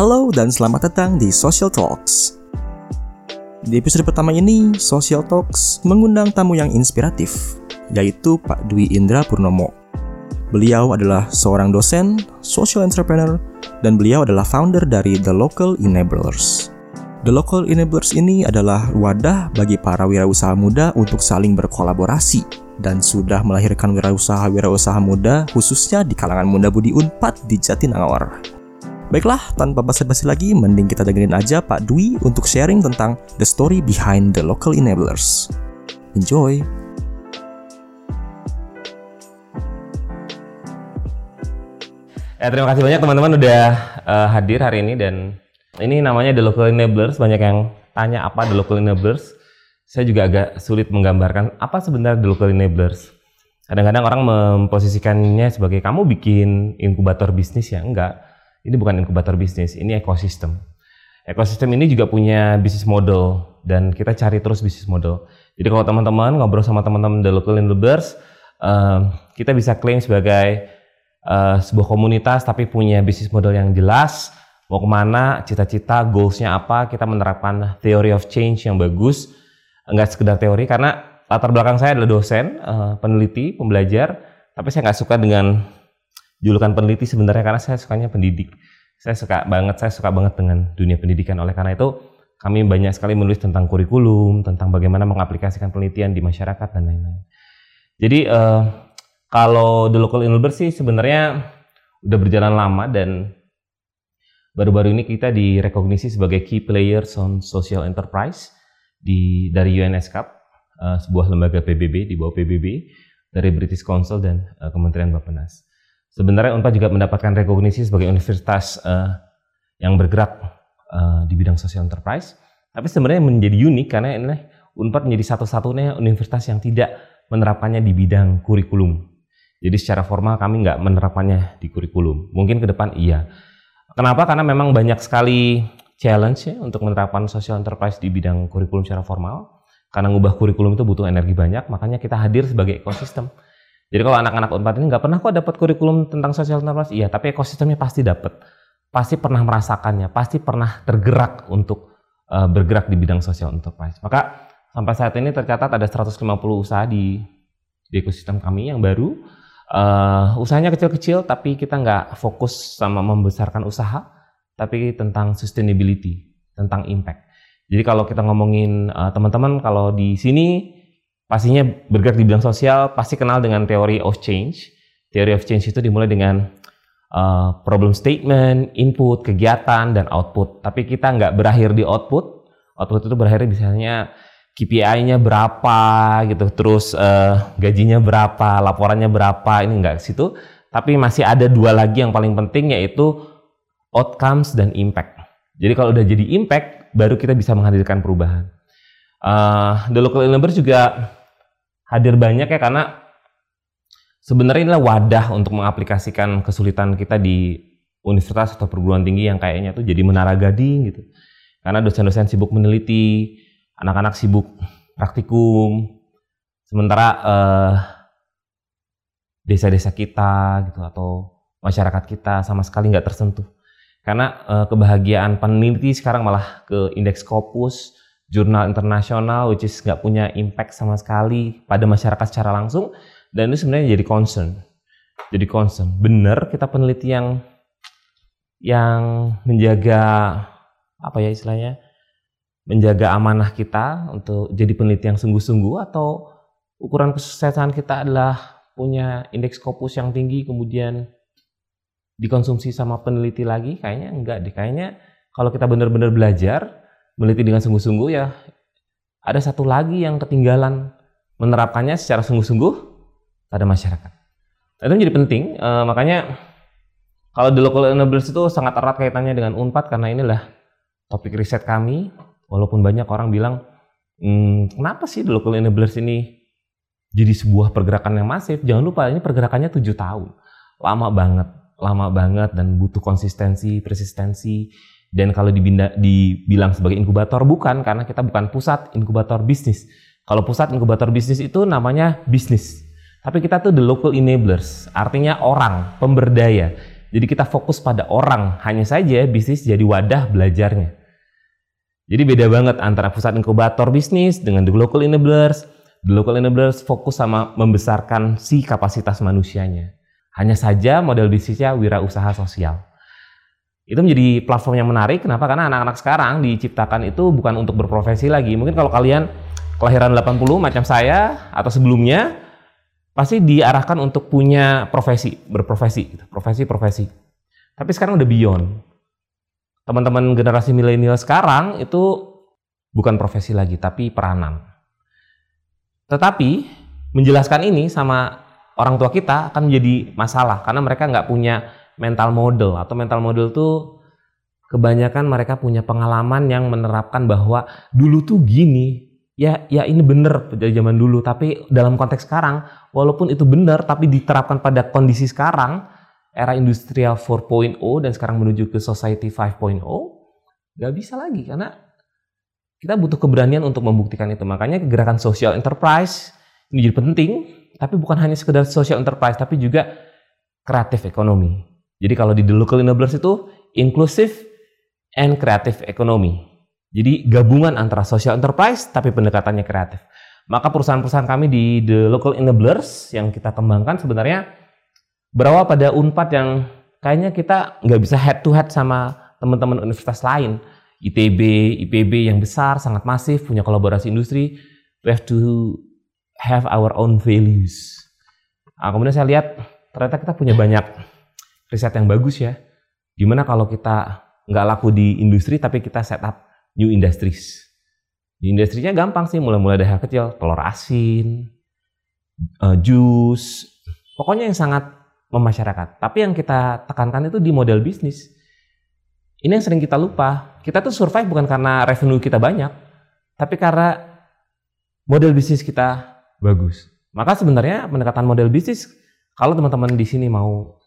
Halo dan selamat datang di Social Talks. Di episode pertama ini, Social Talks mengundang tamu yang inspiratif, yaitu Pak Dwi Indra Purnomo. Beliau adalah seorang dosen, social entrepreneur, dan beliau adalah founder dari The Local Enablers. The Local Enablers ini adalah wadah bagi para wirausaha muda untuk saling berkolaborasi dan sudah melahirkan wirausaha-wirausaha muda khususnya di kalangan muda budi Unpad di Jatinangor. Baiklah, tanpa basa-basi lagi, mending kita dengerin aja Pak Dwi untuk sharing tentang the story behind the local enablers. Enjoy! Ya, terima kasih banyak teman-teman udah uh, hadir hari ini dan ini namanya The Local Enablers. Banyak yang tanya apa The Local Enablers. Saya juga agak sulit menggambarkan apa sebenarnya The Local Enablers. Kadang-kadang orang memposisikannya sebagai kamu bikin inkubator bisnis ya, enggak ini bukan inkubator bisnis, ini ekosistem. Ekosistem ini juga punya bisnis model dan kita cari terus bisnis model. Jadi kalau teman-teman ngobrol sama teman-teman the local enablers, uh, kita bisa klaim sebagai uh, sebuah komunitas tapi punya bisnis model yang jelas, mau ke mana, cita-cita, goalsnya apa, kita menerapkan theory of change yang bagus, enggak sekedar teori karena latar belakang saya adalah dosen, uh, peneliti, pembelajar, tapi saya nggak suka dengan julukan peneliti sebenarnya karena saya sukanya pendidik. Saya suka banget, saya suka banget dengan dunia pendidikan. Oleh karena itu, kami banyak sekali menulis tentang kurikulum, tentang bagaimana mengaplikasikan penelitian di masyarakat dan lain-lain. Jadi uh, kalau the local enabler sih sebenarnya udah berjalan lama dan baru-baru ini kita direkognisi sebagai key players on social enterprise di dari UNESCAP, uh, sebuah lembaga PBB di bawah PBB dari British Council dan uh, Kementerian Bappenas. Sebenarnya Unpad juga mendapatkan rekognisi sebagai universitas uh, yang bergerak uh, di bidang social enterprise. Tapi sebenarnya menjadi unik karena ini Unpad menjadi satu-satunya universitas yang tidak menerapkannya di bidang kurikulum. Jadi secara formal kami nggak menerapkannya di kurikulum. Mungkin ke depan iya. Kenapa? Karena memang banyak sekali challenge ya untuk menerapkan social enterprise di bidang kurikulum secara formal. Karena ngubah kurikulum itu butuh energi banyak, makanya kita hadir sebagai ekosistem. Jadi kalau anak-anak Unpad ini nggak pernah kok dapat kurikulum tentang social enterprise, iya, tapi ekosistemnya pasti dapat. Pasti pernah merasakannya, pasti pernah tergerak untuk uh, bergerak di bidang social enterprise. Maka sampai saat ini tercatat ada 150 usaha di, di ekosistem kami yang baru. Uh, usahanya kecil-kecil, tapi kita nggak fokus sama membesarkan usaha, tapi tentang sustainability, tentang impact. Jadi kalau kita ngomongin uh, teman-teman, kalau di sini pastinya bergerak di bidang sosial pasti kenal dengan teori of change. Teori of change itu dimulai dengan uh, problem statement, input, kegiatan, dan output. Tapi kita nggak berakhir di output. Output itu berakhir misalnya KPI-nya berapa gitu, terus uh, gajinya berapa, laporannya berapa, ini nggak situ. Tapi masih ada dua lagi yang paling penting yaitu outcomes dan impact. Jadi kalau udah jadi impact, baru kita bisa menghadirkan perubahan. Uh, the local enabler juga hadir banyak ya karena sebenarnya inilah wadah untuk mengaplikasikan kesulitan kita di universitas atau perguruan tinggi yang kayaknya tuh jadi menara gading gitu. Karena dosen-dosen sibuk meneliti, anak-anak sibuk praktikum, sementara uh, desa-desa kita gitu atau masyarakat kita sama sekali nggak tersentuh. Karena uh, kebahagiaan peneliti sekarang malah ke indeks Scopus, jurnal internasional which is nggak punya impact sama sekali pada masyarakat secara langsung dan itu sebenarnya jadi concern. Jadi concern. Benar kita peneliti yang yang menjaga apa ya istilahnya menjaga amanah kita untuk jadi peneliti yang sungguh-sungguh atau ukuran kesuksesan kita adalah punya indeks Scopus yang tinggi kemudian dikonsumsi sama peneliti lagi? Kayaknya enggak deh. Kayaknya kalau kita benar-benar belajar meneliti dengan sungguh-sungguh ya ada satu lagi yang ketinggalan menerapkannya secara sungguh-sungguh pada masyarakat. Nah, itu menjadi penting, e, makanya kalau di local enablers itu sangat erat kaitannya dengan UNPAD karena inilah topik riset kami. Walaupun banyak orang bilang, hmm, kenapa sih the local enablers ini jadi sebuah pergerakan yang masif? Jangan lupa ini pergerakannya tujuh tahun, lama banget, lama banget dan butuh konsistensi, persistensi, dan kalau dibinda, dibilang sebagai inkubator bukan karena kita bukan pusat inkubator bisnis. Kalau pusat inkubator bisnis itu namanya bisnis. Tapi kita tuh the local enablers, artinya orang, pemberdaya Jadi kita fokus pada orang, hanya saja bisnis jadi wadah belajarnya. Jadi beda banget antara pusat inkubator bisnis dengan the local enablers. The local enablers fokus sama membesarkan si kapasitas manusianya. Hanya saja model bisnisnya wirausaha sosial. Itu menjadi platform yang menarik. Kenapa? Karena anak-anak sekarang diciptakan itu bukan untuk berprofesi lagi. Mungkin kalau kalian kelahiran 80 macam saya atau sebelumnya, pasti diarahkan untuk punya profesi, berprofesi, gitu. profesi-profesi. Tapi sekarang udah beyond. Teman-teman generasi milenial sekarang itu bukan profesi lagi, tapi peranan. Tetapi menjelaskan ini sama orang tua kita akan menjadi masalah karena mereka nggak punya mental model. Atau mental model tuh kebanyakan mereka punya pengalaman yang menerapkan bahwa dulu tuh gini, ya ya ini bener dari zaman dulu. Tapi dalam konteks sekarang walaupun itu benar tapi diterapkan pada kondisi sekarang era industrial 4.0 dan sekarang menuju ke society 5.0 nggak bisa lagi. Karena kita butuh keberanian untuk membuktikan itu. Makanya gerakan social enterprise ini jadi penting. Tapi bukan hanya sekedar social enterprise tapi juga kreatif ekonomi jadi kalau di the local enablers itu inclusive and creative economy jadi gabungan antara social enterprise tapi pendekatannya kreatif. Maka perusahaan-perusahaan kami di The Local Enablers yang kita kembangkan sebenarnya berawal pada UNPAD yang kayaknya kita nggak bisa head to head sama teman-teman universitas lain. ITB, IPB yang besar, sangat masif, punya kolaborasi industri. We have to have our own values. Nah, kemudian saya lihat ternyata kita punya banyak riset yang bagus ya. Gimana kalau kita nggak laku di industri tapi kita set up new industries. New industrinya gampang sih, mulai-mulai dari hal kecil, telur asin, uh, jus, pokoknya yang sangat memasyarakat. Tapi yang kita tekankan itu di model bisnis. Ini yang sering kita lupa. Kita tuh survive bukan karena revenue kita banyak, tapi karena model bisnis kita bagus. Maka sebenarnya pendekatan model bisnis, kalau teman-teman di sini mau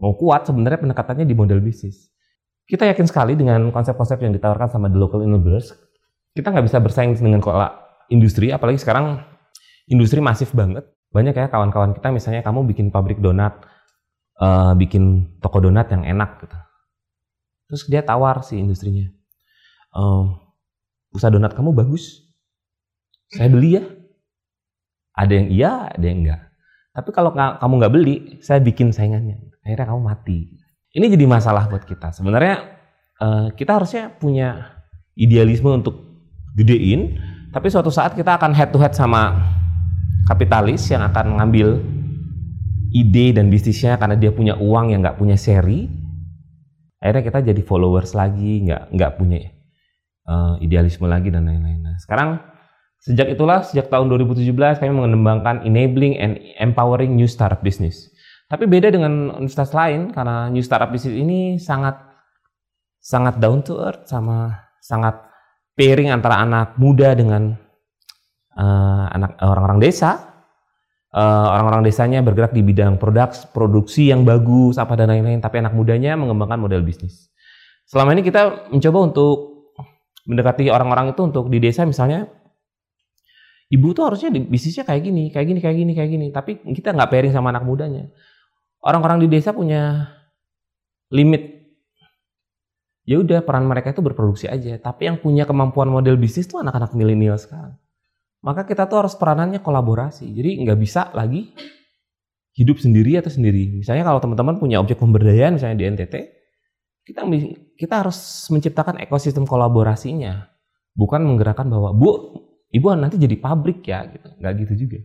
mau kuat, sebenarnya pendekatannya di model bisnis. Kita yakin sekali dengan konsep-konsep yang ditawarkan sama the local enablers, kita nggak bisa bersaing dengan kola industri, apalagi sekarang industri masif banget. Banyak ya kawan-kawan kita misalnya kamu bikin pabrik donat, uh, bikin toko donat yang enak gitu. Terus dia tawar si industrinya. Uh, usaha donat kamu bagus. Saya beli ya. Ada yang iya, ada yang enggak. Tapi kalau kamu nggak beli, saya bikin saingannya. Akhirnya kamu mati. Ini jadi masalah buat kita. Sebenarnya uh, kita harusnya punya idealisme untuk gedein, tapi suatu saat kita akan head to head sama kapitalis yang akan mengambil ide dan bisnisnya karena dia punya uang yang nggak punya seri. Akhirnya kita jadi followers lagi, nggak nggak punya uh, idealisme lagi dan lain-lain. Nah, sekarang sejak itulah sejak tahun 2017 kami mengembangkan enabling and empowering new startup business. Tapi beda dengan universitas lain karena New Startup Business ini sangat sangat down to earth sama sangat pairing antara anak muda dengan uh, anak orang-orang desa. Uh, orang-orang desanya bergerak di bidang produk, produksi yang bagus, apa dan lain-lain. Tapi anak mudanya mengembangkan model bisnis. Selama ini kita mencoba untuk mendekati orang-orang itu untuk di desa misalnya ibu tuh harusnya bisnisnya kayak gini, kayak gini, kayak gini, kayak gini. Tapi kita nggak pairing sama anak mudanya orang-orang di desa punya limit. Ya udah peran mereka itu berproduksi aja. Tapi yang punya kemampuan model bisnis tuh anak-anak milenial sekarang. Maka kita tuh harus peranannya kolaborasi. Jadi nggak bisa lagi hidup sendiri atau sendiri. Misalnya kalau teman-teman punya objek pemberdayaan misalnya di NTT, kita kita harus menciptakan ekosistem kolaborasinya. Bukan menggerakkan bahwa bu, ibu nanti jadi pabrik ya gitu. Nggak gitu juga.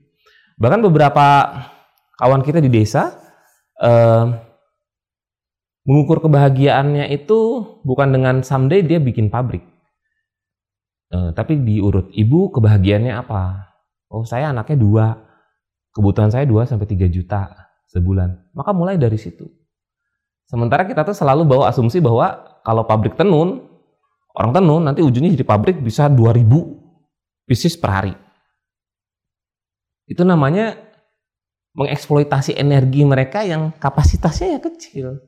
Bahkan beberapa kawan kita di desa mengukur kebahagiaannya itu bukan dengan someday dia bikin pabrik. Uh, tapi diurut, ibu kebahagiaannya apa? Oh saya anaknya dua, kebutuhan saya 2 sampai 3 juta sebulan. Maka mulai dari situ. Sementara kita tuh selalu bawa asumsi bahwa kalau pabrik tenun, orang tenun nanti ujungnya jadi pabrik bisa 2000 bisnis per hari. Itu namanya mengeksploitasi energi mereka yang kapasitasnya ya kecil.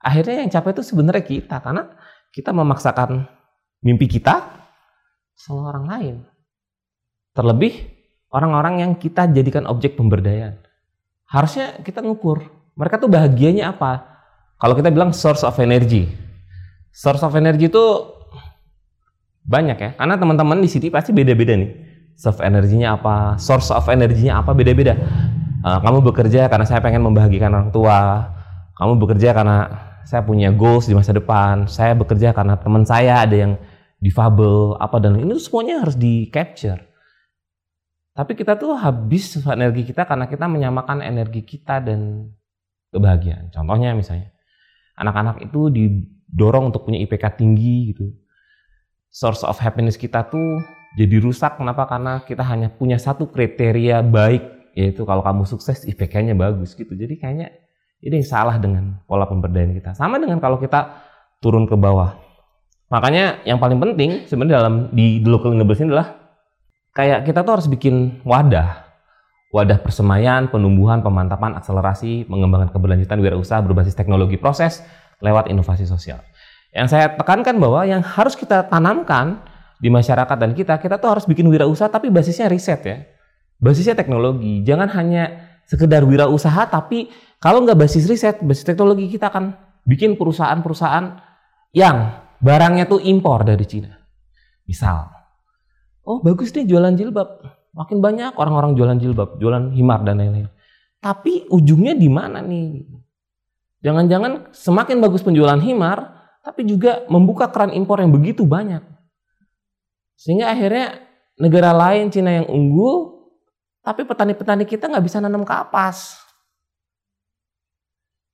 Akhirnya yang capek itu sebenarnya kita karena kita memaksakan mimpi kita sama orang lain. Terlebih orang-orang yang kita jadikan objek pemberdayaan. Harusnya kita ngukur mereka tuh bahagianya apa. Kalau kita bilang source of energy, source of energy itu banyak ya, karena teman-teman di sini pasti beda-beda nih. Source energinya apa, source of energinya apa beda-beda. Uh, kamu bekerja karena saya pengen membahagiakan orang tua, kamu bekerja karena saya punya goals di masa depan, saya bekerja karena teman saya ada yang difabel apa dan ini semuanya harus di capture. Tapi kita tuh habis energi kita karena kita menyamakan energi kita dan kebahagiaan. Contohnya misalnya, anak-anak itu didorong untuk punya IPK tinggi gitu. Source of happiness kita tuh jadi rusak. Kenapa? Karena kita hanya punya satu kriteria baik, yaitu kalau kamu sukses IPK-nya bagus gitu. Jadi kayaknya ini yang salah dengan pola pemberdayaan kita. Sama dengan kalau kita turun ke bawah. Makanya yang paling penting sebenarnya dalam di Local Universe ini adalah kayak kita tuh harus bikin wadah wadah persemaian, penumbuhan, pemantapan, akselerasi, mengembangkan keberlanjutan wirausaha berbasis teknologi proses lewat inovasi sosial. Yang saya tekankan bahwa yang harus kita tanamkan di masyarakat dan kita, kita tuh harus bikin wirausaha tapi basisnya riset ya. Basisnya teknologi. Jangan hanya sekedar wirausaha tapi kalau nggak basis riset, basis teknologi kita akan bikin perusahaan-perusahaan yang barangnya tuh impor dari Cina. Misal, oh bagus nih jualan jilbab, makin banyak orang-orang jualan jilbab, jualan himar dan lain-lain. Tapi ujungnya di mana nih? Jangan-jangan semakin bagus penjualan himar, tapi juga membuka keran impor yang begitu banyak. Sehingga akhirnya negara lain Cina yang unggul, tapi petani-petani kita nggak bisa nanam kapas.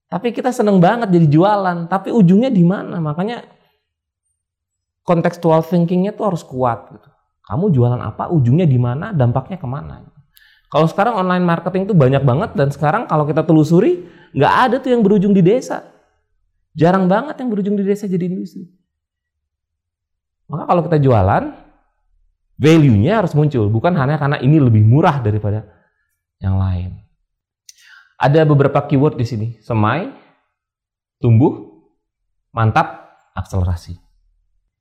Tapi kita seneng banget jadi jualan, tapi ujungnya di mana? Makanya kontekstual thinkingnya tuh harus kuat gitu. Kamu jualan apa, ujungnya di mana, dampaknya ke mana. Kalau sekarang online marketing itu banyak banget dan sekarang kalau kita telusuri nggak ada tuh yang berujung di desa. Jarang banget yang berujung di desa jadi industri. Maka kalau kita jualan, value-nya harus muncul, bukan hanya karena ini lebih murah daripada yang lain. Ada beberapa keyword di sini, semai, tumbuh, mantap, akselerasi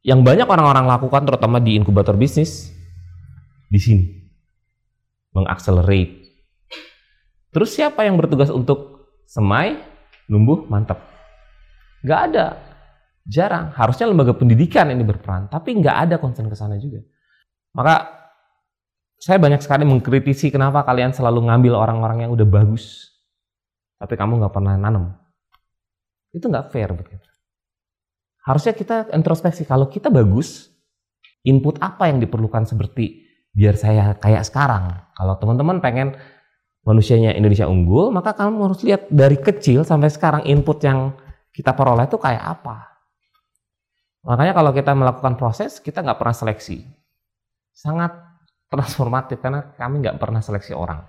yang banyak orang-orang lakukan terutama di inkubator bisnis di sini mengakselerate. Terus siapa yang bertugas untuk semai, numbuh, mantap? Gak ada. Jarang. Harusnya lembaga pendidikan ini berperan, tapi nggak ada konsen ke sana juga. Maka saya banyak sekali mengkritisi kenapa kalian selalu ngambil orang-orang yang udah bagus, tapi kamu nggak pernah nanam. Itu nggak fair begitu harusnya kita introspeksi kalau kita bagus input apa yang diperlukan seperti biar saya kayak sekarang. Kalau teman-teman pengen manusianya Indonesia unggul maka kamu harus lihat dari kecil sampai sekarang input yang kita peroleh itu kayak apa. Makanya kalau kita melakukan proses kita nggak pernah seleksi sangat transformatif karena kami nggak pernah seleksi orang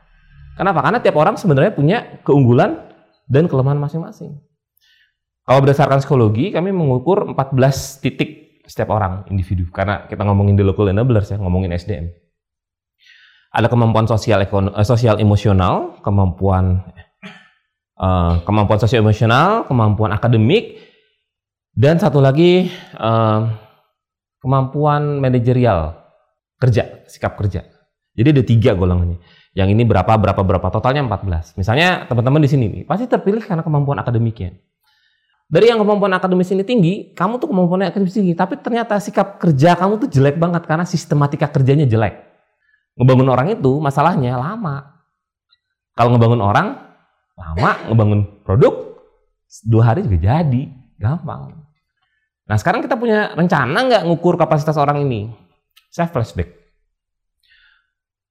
kenapa karena tiap orang sebenarnya punya keunggulan dan kelemahan masing-masing kalau berdasarkan psikologi, kami mengukur 14 titik setiap orang individu. Karena kita ngomongin the local enablers ya, ngomongin SDM. Ada kemampuan sosial, eh, sosial emosional, kemampuan uh, kemampuan sosial emosional, kemampuan akademik, dan satu lagi uh, kemampuan manajerial kerja, sikap kerja. Jadi ada tiga golongannya. Yang ini berapa, berapa, berapa, totalnya 14. Misalnya teman-teman di sini pasti terpilih karena kemampuan akademiknya dari yang kemampuan akademis ini tinggi, kamu tuh kemampuan akademis tinggi, tapi ternyata sikap kerja kamu tuh jelek banget karena sistematika kerjanya jelek. Ngebangun orang itu masalahnya lama. Kalau ngebangun orang, lama. Ngebangun produk, dua hari juga jadi. Gampang. Nah sekarang kita punya rencana nggak ngukur kapasitas orang ini? Saya flashback.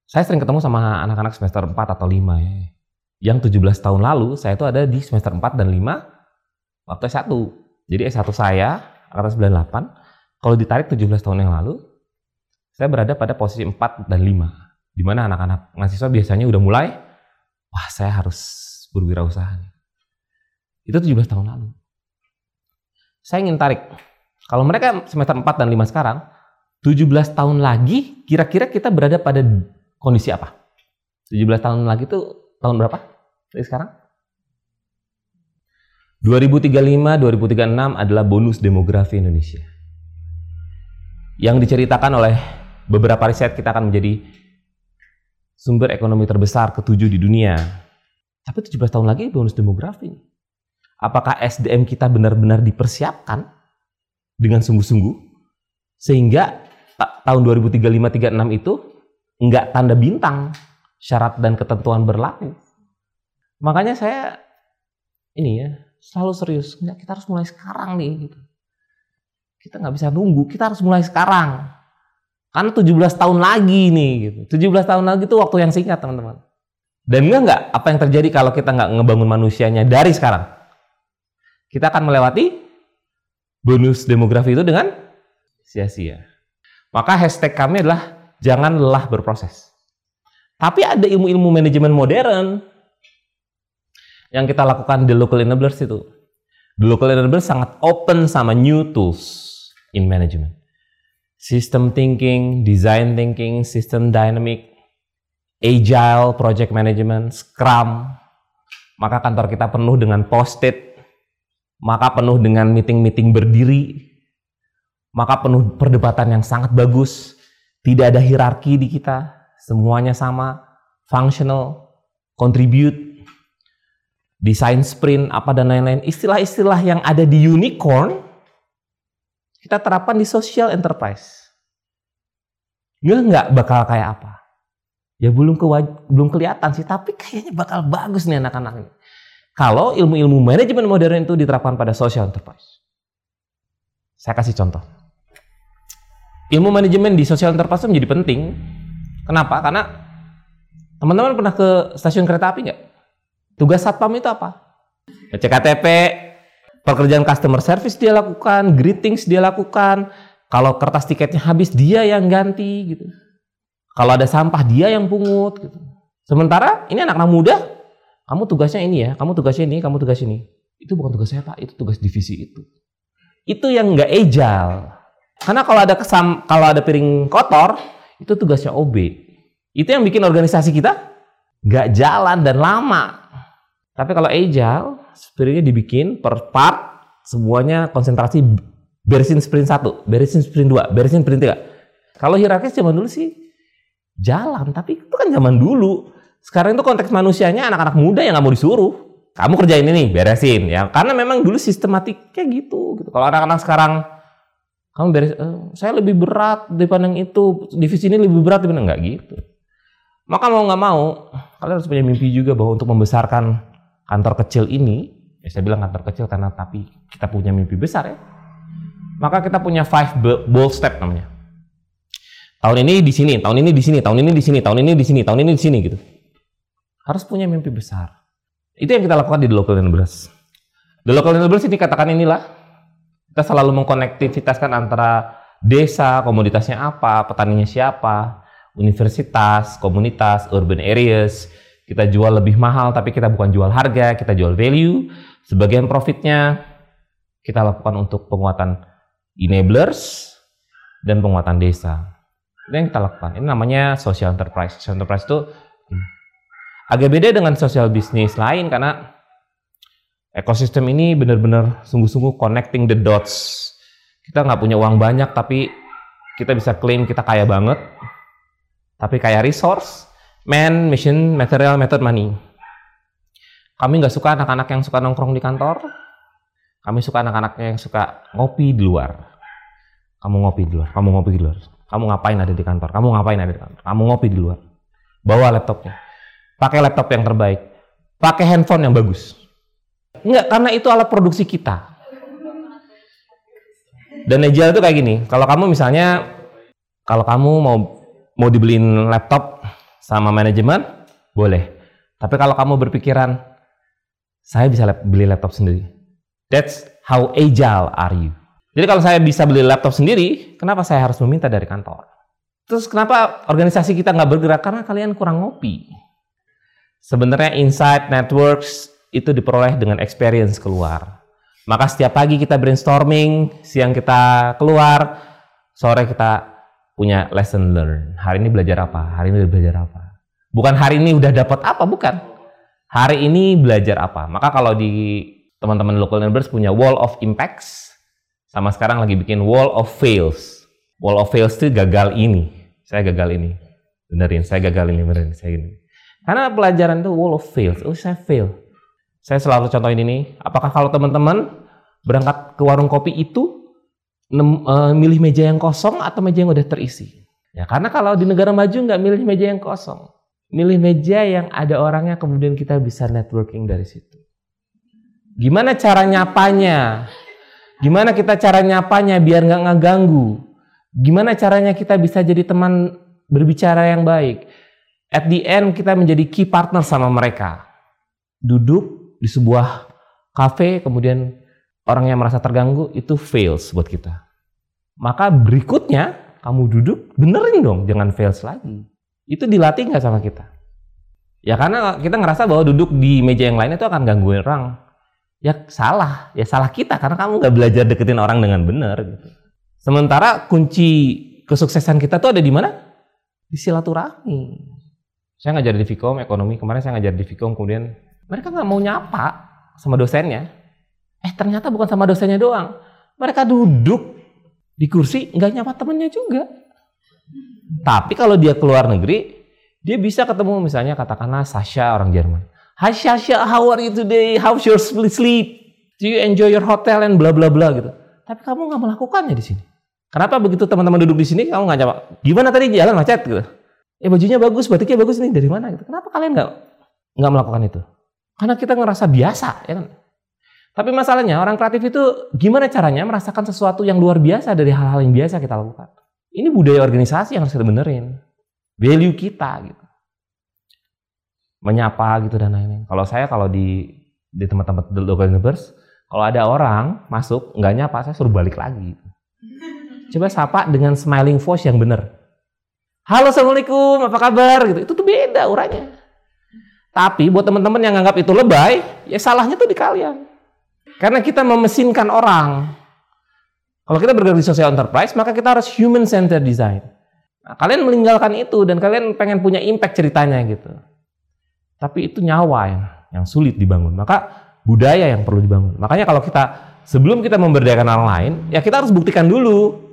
Saya sering ketemu sama anak-anak semester 4 atau 5 ya. Yang 17 tahun lalu, saya itu ada di semester 4 dan 5, waktu S1. Jadi S1 saya angkatan 98, kalau ditarik 17 tahun yang lalu, saya berada pada posisi 4 dan 5. Di mana anak-anak mahasiswa biasanya udah mulai, wah saya harus berwirausaha. Itu 17 tahun lalu. Saya ingin tarik, kalau mereka semester 4 dan 5 sekarang, 17 tahun lagi kira-kira kita berada pada kondisi apa? 17 tahun lagi itu tahun berapa? Dari sekarang? 2035-2036 adalah bonus demografi Indonesia. Yang diceritakan oleh beberapa riset kita akan menjadi sumber ekonomi terbesar ketujuh di dunia. Tapi 17 tahun lagi bonus demografi. Apakah SDM kita benar-benar dipersiapkan dengan sungguh-sungguh sehingga tahun 2035-36 itu nggak tanda bintang syarat dan ketentuan berlaku. Makanya saya ini ya selalu serius. Nggak, kita harus mulai sekarang nih. Gitu. Kita nggak bisa nunggu. Kita harus mulai sekarang. Karena 17 tahun lagi nih. Gitu. 17 tahun lagi itu waktu yang singkat teman-teman. Dan enggak nggak apa yang terjadi kalau kita nggak ngebangun manusianya dari sekarang. Kita akan melewati bonus demografi itu dengan sia-sia. Maka hashtag kami adalah jangan lelah berproses. Tapi ada ilmu-ilmu manajemen modern yang kita lakukan di local enablers itu. The local enablers sangat open sama new tools in management. System thinking, design thinking, system dynamic, agile project management, scrum. Maka kantor kita penuh dengan post-it, maka penuh dengan meeting-meeting berdiri, maka penuh perdebatan yang sangat bagus. Tidak ada hierarki di kita, semuanya sama, functional, contribute, design sprint, apa dan lain-lain. Istilah-istilah yang ada di unicorn, kita terapkan di social enterprise. Nggak nggak bakal kayak apa. Ya belum ke, belum kelihatan sih, tapi kayaknya bakal bagus nih anak-anak. Kalau ilmu-ilmu manajemen modern itu diterapkan pada social enterprise. Saya kasih contoh. Ilmu manajemen di social enterprise menjadi penting Kenapa? Karena teman-teman pernah ke stasiun kereta api nggak? Tugas satpam itu apa? Ngecek KTP, pekerjaan customer service dia lakukan, greetings dia lakukan. Kalau kertas tiketnya habis dia yang ganti gitu. Kalau ada sampah dia yang pungut gitu. Sementara ini anak-anak muda, kamu tugasnya ini ya, kamu tugasnya ini, kamu tugas ini. Itu bukan tugas saya pak, itu tugas divisi itu. Itu yang nggak agile. Karena kalau ada kesam, kalau ada piring kotor, itu tugasnya OB. Itu yang bikin organisasi kita nggak jalan dan lama. Tapi kalau agile, sprintnya dibikin per part, semuanya konsentrasi beresin sprint satu, beresin sprint dua, beresin sprint tiga. Kalau hierarkis zaman dulu sih jalan, tapi itu kan zaman dulu. Sekarang itu konteks manusianya anak-anak muda yang nggak mau disuruh. Kamu kerjain ini, beresin ya. Karena memang dulu sistematiknya gitu. gitu. Kalau anak-anak sekarang kamu beres, uh, saya lebih berat daripada yang itu, divisi ini lebih berat daripada nggak gitu. Maka mau nggak mau, kalian harus punya mimpi juga bahwa untuk membesarkan kantor kecil ini, ya saya bilang kantor kecil karena tapi kita punya mimpi besar ya. Maka kita punya five bold step namanya. Tahun ini di sini, tahun ini di sini, tahun ini di sini, tahun ini di sini, tahun ini di sini gitu. Harus punya mimpi besar. Itu yang kita lakukan di The Local Enablers. The Local Enablers ini katakan inilah kita selalu mengkonektivitaskan antara desa, komoditasnya apa, petaninya siapa, universitas, komunitas, urban areas. Kita jual lebih mahal, tapi kita bukan jual harga, kita jual value. Sebagian profitnya kita lakukan untuk penguatan enablers dan penguatan desa. Itu yang kita lakukan. Ini namanya social enterprise. Social enterprise itu agak beda dengan social business lain karena ekosistem ini benar-benar sungguh-sungguh connecting the dots. Kita nggak punya uang banyak, tapi kita bisa klaim kita kaya banget. Tapi kaya resource, man, mission, material, method, money. Kami nggak suka anak-anak yang suka nongkrong di kantor. Kami suka anak-anak yang suka ngopi di luar. Kamu ngopi di luar, kamu ngopi di luar. Kamu ngapain ada di kantor? Kamu ngapain ada di kantor? Kamu ngopi di luar. Bawa laptopnya. Pakai laptop yang terbaik. Pakai handphone yang bagus Enggak, karena itu alat produksi kita. Dan agile itu kayak gini, kalau kamu misalnya, kalau kamu mau mau dibeliin laptop sama manajemen, boleh. Tapi kalau kamu berpikiran, saya bisa beli laptop sendiri. That's how agile are you. Jadi kalau saya bisa beli laptop sendiri, kenapa saya harus meminta dari kantor? Terus kenapa organisasi kita nggak bergerak? Karena kalian kurang ngopi. Sebenarnya Insight Networks itu diperoleh dengan experience keluar. Maka setiap pagi kita brainstorming, siang kita keluar, sore kita punya lesson learn. Hari ini belajar apa? Hari ini belajar apa? Bukan hari ini udah dapat apa, bukan. Hari ini belajar apa? Maka kalau di teman-teman local neighbors punya wall of impacts, sama sekarang lagi bikin wall of fails. Wall of fails itu gagal ini. Saya gagal ini. Benerin, saya gagal ini, benerin, saya ini. Karena pelajaran itu wall of fails. Oh, saya fail Saya selalu contohin ini. Apakah kalau teman-teman berangkat ke warung kopi itu uh, milih meja yang kosong atau meja yang udah terisi? Ya karena kalau di negara maju nggak milih meja yang kosong, milih meja yang ada orangnya kemudian kita bisa networking dari situ. Gimana cara nyapanya? Gimana kita cara nyapanya biar nggak ngeganggu? Gimana caranya kita bisa jadi teman berbicara yang baik? At the end kita menjadi key partner sama mereka. Duduk di sebuah cafe kemudian orang yang merasa terganggu itu fails buat kita. Maka berikutnya kamu duduk benerin dong, jangan fails lagi. Itu dilatih nggak sama kita? Ya karena kita ngerasa bahwa duduk di meja yang lain itu akan gangguin orang. Ya salah, ya salah kita karena kamu nggak belajar deketin orang dengan benar. Gitu. Sementara kunci kesuksesan kita tuh ada di mana? Di silaturahmi. Saya ngajar di Vkom ekonomi kemarin saya ngajar di Vkom kemudian mereka nggak mau nyapa sama dosennya Eh ternyata bukan sama dosennya doang. Mereka duduk di kursi nggak nyapa temennya juga. Tapi kalau dia keluar negeri, dia bisa ketemu misalnya katakanlah Sasha orang Jerman. Hi Sasha, how are you today? How's your sleep? Do you enjoy your hotel and bla bla bla gitu. Tapi kamu nggak melakukannya di sini. Kenapa begitu teman-teman duduk di sini kamu nggak nyapa? Gimana tadi jalan macet gitu? Eh bajunya bagus, batiknya bagus nih dari mana gitu. Kenapa kalian nggak nggak melakukan itu? Karena kita ngerasa biasa, ya kan? Tapi masalahnya orang kreatif itu gimana caranya merasakan sesuatu yang luar biasa dari hal-hal yang biasa kita lakukan. Ini budaya organisasi yang harus kita benerin. Value kita gitu. Menyapa gitu dan lain-lain. Kalau saya kalau di di tempat-tempat the local universe, kalau ada orang masuk nggak nyapa, saya suruh balik lagi. Coba sapa dengan smiling voice yang benar. Halo assalamualaikum, apa kabar gitu. Itu tuh beda uranya. Tapi buat teman-teman yang nganggap itu lebay, ya salahnya tuh di kalian. Karena kita memesinkan orang. Kalau kita bergerak di social enterprise, maka kita harus human centered design. Nah, kalian meninggalkan itu dan kalian pengen punya impact ceritanya gitu. Tapi itu nyawa yang, yang sulit dibangun. Maka budaya yang perlu dibangun. Makanya kalau kita sebelum kita memberdayakan orang lain, ya kita harus buktikan dulu.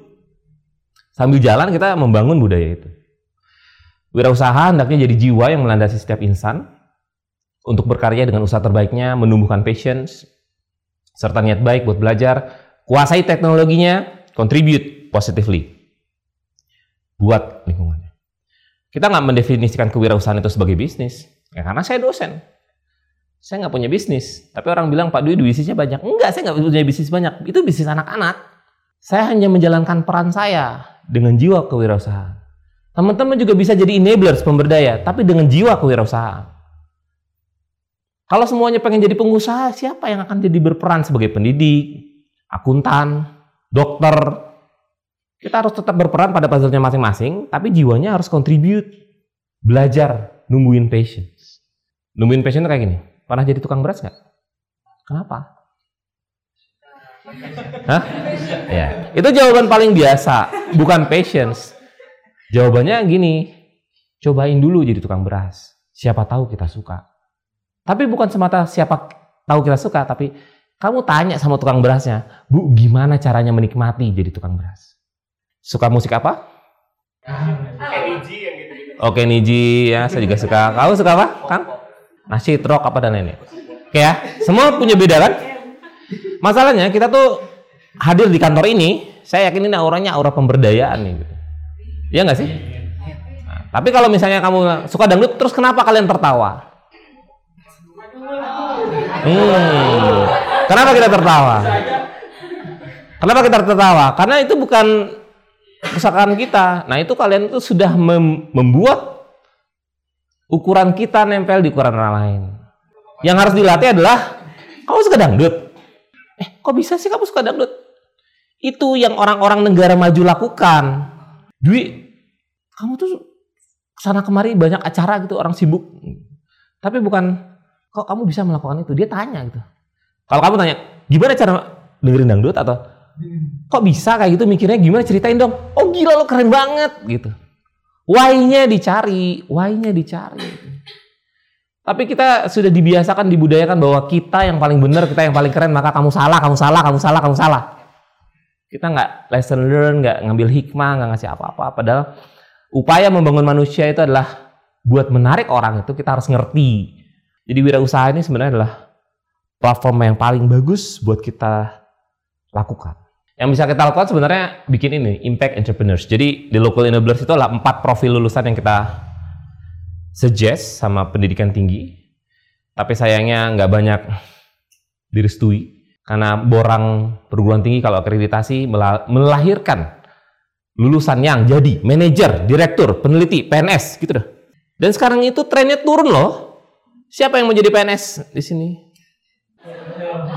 Sambil jalan kita membangun budaya itu. Wirausaha hendaknya jadi jiwa yang melandasi setiap insan untuk berkarya dengan usaha terbaiknya, menumbuhkan patience, serta niat baik buat belajar, kuasai teknologinya, contribute positively buat lingkungannya. Kita nggak mendefinisikan kewirausahaan itu sebagai bisnis, ya karena saya dosen. Saya nggak punya bisnis, tapi orang bilang Pak Dwi bisnisnya banyak. Enggak, saya nggak punya bisnis banyak. Itu bisnis anak-anak. Saya hanya menjalankan peran saya dengan jiwa kewirausahaan. Teman-teman juga bisa jadi enablers pemberdaya, tapi dengan jiwa kewirausahaan. Kalau semuanya pengen jadi pengusaha, siapa yang akan jadi berperan sebagai pendidik, akuntan, dokter? Kita harus tetap berperan pada puzzle-nya masing-masing, tapi jiwanya harus contribute, belajar, numbuhin patience. Numbuhin patience kayak gini, pernah jadi tukang beras nggak? Kenapa? Hah? Ya, itu jawaban paling biasa, bukan patience. Jawabannya gini, cobain dulu jadi tukang beras. Siapa tahu kita suka. Tapi bukan semata siapa tahu kita suka, tapi kamu tanya sama tukang berasnya, Bu, gimana caranya menikmati jadi tukang beras? Suka musik apa? Oke, Niji ya, saya juga suka. Kamu suka apa, Kang? Nasi, rock apa dan lainnya. Oke ya, semua punya beda kan? Masalahnya kita tuh hadir di kantor ini, saya yakin ini auranya aura pemberdayaan nih. Gitu. Iya nggak sih? Nah, tapi kalau misalnya kamu suka dangdut, terus kenapa kalian tertawa? Hmm. Kenapa kita tertawa? Kenapa kita tertawa? Karena itu bukan kesalahan kita. Nah itu kalian itu sudah mem membuat ukuran kita nempel di ukuran orang lain. Yang harus dilatih adalah kamu suka dangdut. Eh kok bisa sih kamu suka dangdut? Itu yang orang-orang negara maju lakukan. Dwi, kamu tuh sana kemari banyak acara gitu orang sibuk. Tapi bukan kok kamu bisa melakukan itu? Dia tanya gitu. Kalau kamu tanya, gimana cara dengerin dangdut atau kok bisa kayak gitu mikirnya gimana ceritain dong. Oh gila lo keren banget gitu. Why-nya dicari, why-nya dicari. Tapi kita sudah dibiasakan, dibudayakan bahwa kita yang paling benar, kita yang paling keren, maka kamu salah, kamu salah, kamu salah, kamu salah. Kita nggak lesson learn, nggak ngambil hikmah, nggak ngasih apa-apa. Padahal upaya membangun manusia itu adalah buat menarik orang itu kita harus ngerti jadi wirausaha ini sebenarnya adalah platform yang paling bagus buat kita lakukan. Yang bisa kita lakukan sebenarnya bikin ini, impact entrepreneurs. Jadi di local enablers itu adalah empat profil lulusan yang kita suggest sama pendidikan tinggi. Tapi sayangnya nggak banyak direstui karena borang perguruan tinggi kalau akreditasi melahirkan lulusan yang jadi manajer, direktur, peneliti, PNS gitu dah. Dan sekarang itu trennya turun loh. Siapa yang mau jadi PNS di sini?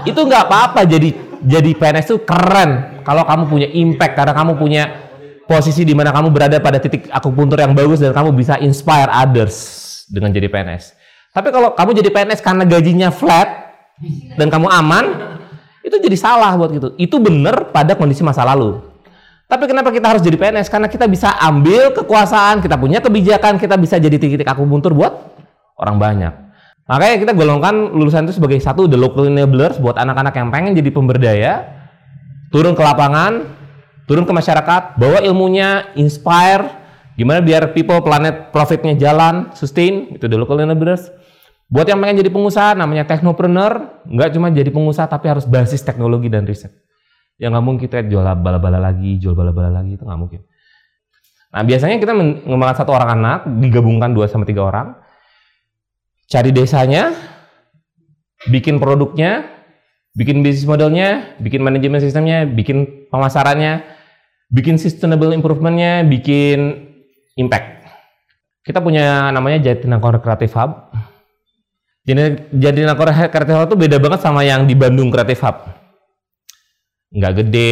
Itu nggak apa-apa jadi jadi PNS itu keren kalau kamu punya impact karena kamu punya posisi di mana kamu berada pada titik akupuntur yang bagus dan kamu bisa inspire others dengan jadi PNS. Tapi kalau kamu jadi PNS karena gajinya flat dan kamu aman, itu jadi salah buat gitu. Itu benar pada kondisi masa lalu. Tapi kenapa kita harus jadi PNS? Karena kita bisa ambil kekuasaan, kita punya kebijakan, kita bisa jadi titik-titik akupuntur buat orang banyak. Makanya kita golongkan lulusan itu sebagai satu the local enablers buat anak-anak yang pengen jadi pemberdaya, turun ke lapangan, turun ke masyarakat, bawa ilmunya, inspire, gimana biar people, planet, profitnya jalan, sustain, itu the local enablers. Buat yang pengen jadi pengusaha, namanya technopreneur, nggak cuma jadi pengusaha tapi harus basis teknologi dan riset. Ya nggak mungkin kita jual bala-bala lagi, jual bala-bala lagi, itu nggak mungkin. Nah biasanya kita mengembangkan satu orang anak, digabungkan dua sama tiga orang, cari desanya, bikin produknya, bikin bisnis modelnya, bikin manajemen sistemnya, bikin pemasarannya, bikin sustainable improvementnya, bikin impact. Kita punya namanya Jatinangor Creative Hub. Jadi Jatinangor Creative Hub itu beda banget sama yang di Bandung Creative Hub. Nggak gede,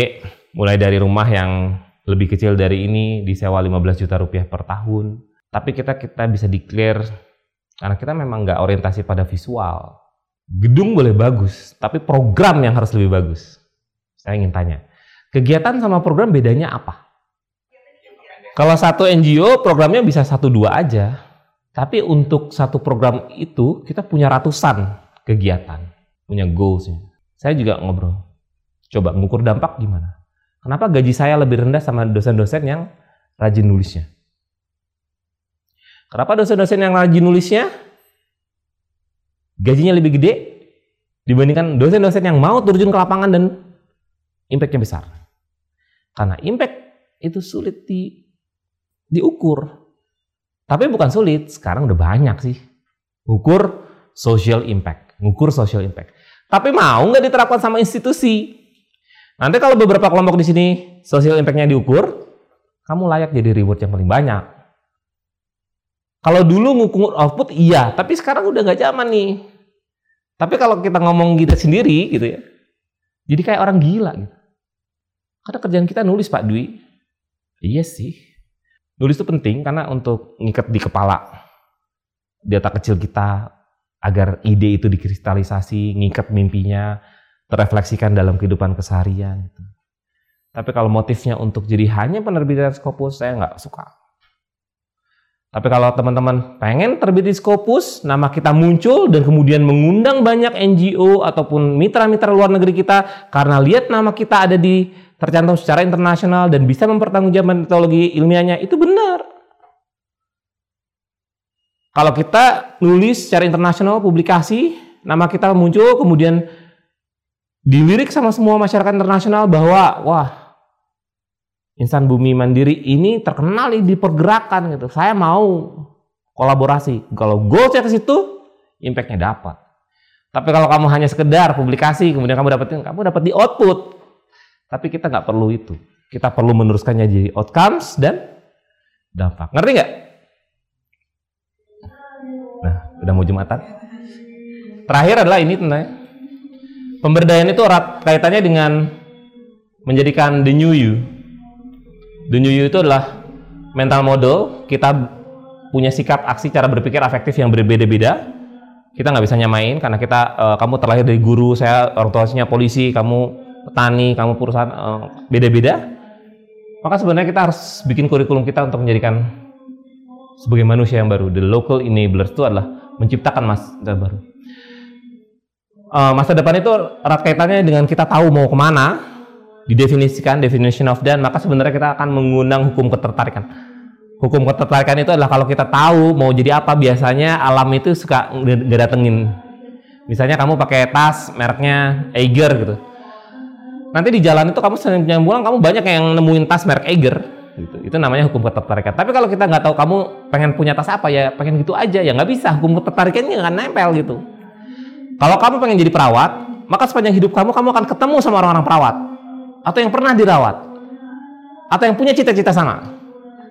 mulai dari rumah yang lebih kecil dari ini disewa 15 juta rupiah per tahun. Tapi kita kita bisa declare karena kita memang nggak orientasi pada visual. Gedung boleh bagus, tapi program yang harus lebih bagus. Saya ingin tanya, kegiatan sama program bedanya apa? Kalau satu NGO programnya bisa satu dua aja, tapi untuk satu program itu kita punya ratusan kegiatan, punya goals. Saya juga ngobrol, coba mengukur dampak gimana? Kenapa gaji saya lebih rendah sama dosen-dosen yang rajin nulisnya? Kenapa dosen-dosen yang rajin nulisnya gajinya lebih gede dibandingkan dosen-dosen yang mau terjun ke lapangan dan impactnya besar? Karena impact itu sulit di, diukur. Tapi bukan sulit, sekarang udah banyak sih. Ukur social impact, ngukur social impact. Tapi mau nggak diterapkan sama institusi? Nanti kalau beberapa kelompok di sini social impact-nya diukur, kamu layak jadi reward yang paling banyak. Kalau dulu ngukur output iya, tapi sekarang udah nggak zaman nih. Tapi kalau kita ngomong kita sendiri gitu ya, jadi kayak orang gila gitu. Karena kerjaan kita nulis Pak Dwi. Iya sih. Nulis itu penting karena untuk ngikat di kepala di otak kecil kita agar ide itu dikristalisasi, ngikat mimpinya, terefleksikan dalam kehidupan keseharian. Gitu. Tapi kalau motifnya untuk jadi hanya penerbitan Scopus, saya nggak suka. Tapi kalau teman-teman pengen terbit di Scopus, nama kita muncul dan kemudian mengundang banyak NGO ataupun mitra-mitra luar negeri kita karena lihat nama kita ada di tercantum secara internasional dan bisa mempertanggungjawabkan metodologi ilmiahnya, itu benar. Kalau kita nulis secara internasional publikasi, nama kita muncul kemudian dilirik sama semua masyarakat internasional bahwa wah Insan Bumi Mandiri ini terkenal di pergerakan gitu. Saya mau kolaborasi. Kalau goalsnya ke situ, impactnya dapat. Tapi kalau kamu hanya sekedar publikasi, kemudian kamu dapetin, kamu dapat di output. Tapi kita nggak perlu itu. Kita perlu meneruskannya jadi outcomes dan dampak. Ngerti nggak? Nah, udah mau jumatan. Terakhir adalah ini tentang pemberdayaan itu erat kaitannya dengan menjadikan the new you You itu adalah mental model. Kita punya sikap, aksi, cara berpikir afektif yang berbeda-beda. Kita nggak bisa nyamain karena kita, uh, kamu terlahir dari guru, saya orang tuanya polisi, kamu petani, kamu perusahaan uh, beda-beda. Maka sebenarnya kita harus bikin kurikulum kita untuk menjadikan sebagai manusia yang baru. The local enablers itu adalah menciptakan masa baru. Uh, masa depan itu erat kaitannya dengan kita tahu mau ke mana, didefinisikan definition of done maka sebenarnya kita akan mengundang hukum ketertarikan hukum ketertarikan itu adalah kalau kita tahu mau jadi apa biasanya alam itu suka nggak datengin Misalnya kamu pakai tas mereknya Eiger gitu. Nanti di jalan itu kamu sering pulang kamu banyak yang nemuin tas merek Eiger gitu. Itu namanya hukum ketertarikan. Tapi kalau kita nggak tahu kamu pengen punya tas apa ya pengen gitu aja ya nggak bisa hukum ketertarikannya nggak nempel gitu. Kalau kamu pengen jadi perawat, maka sepanjang hidup kamu kamu akan ketemu sama orang-orang perawat atau yang pernah dirawat atau yang punya cita-cita sama.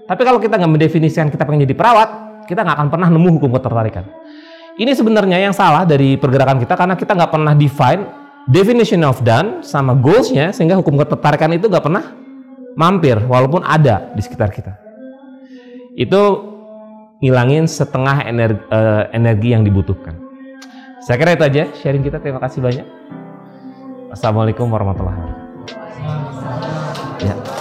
Tapi kalau kita nggak mendefinisikan kita pengen jadi perawat, kita nggak akan pernah nemu hukum ketertarikan. Ini sebenarnya yang salah dari pergerakan kita karena kita nggak pernah define definition of done sama goalsnya sehingga hukum ketertarikan itu nggak pernah mampir walaupun ada di sekitar kita. Itu ngilangin setengah energi, uh, energi yang dibutuhkan. Saya kira itu aja sharing kita. Terima kasih banyak. Assalamualaikum warahmatullahi wabarakatuh. Ya.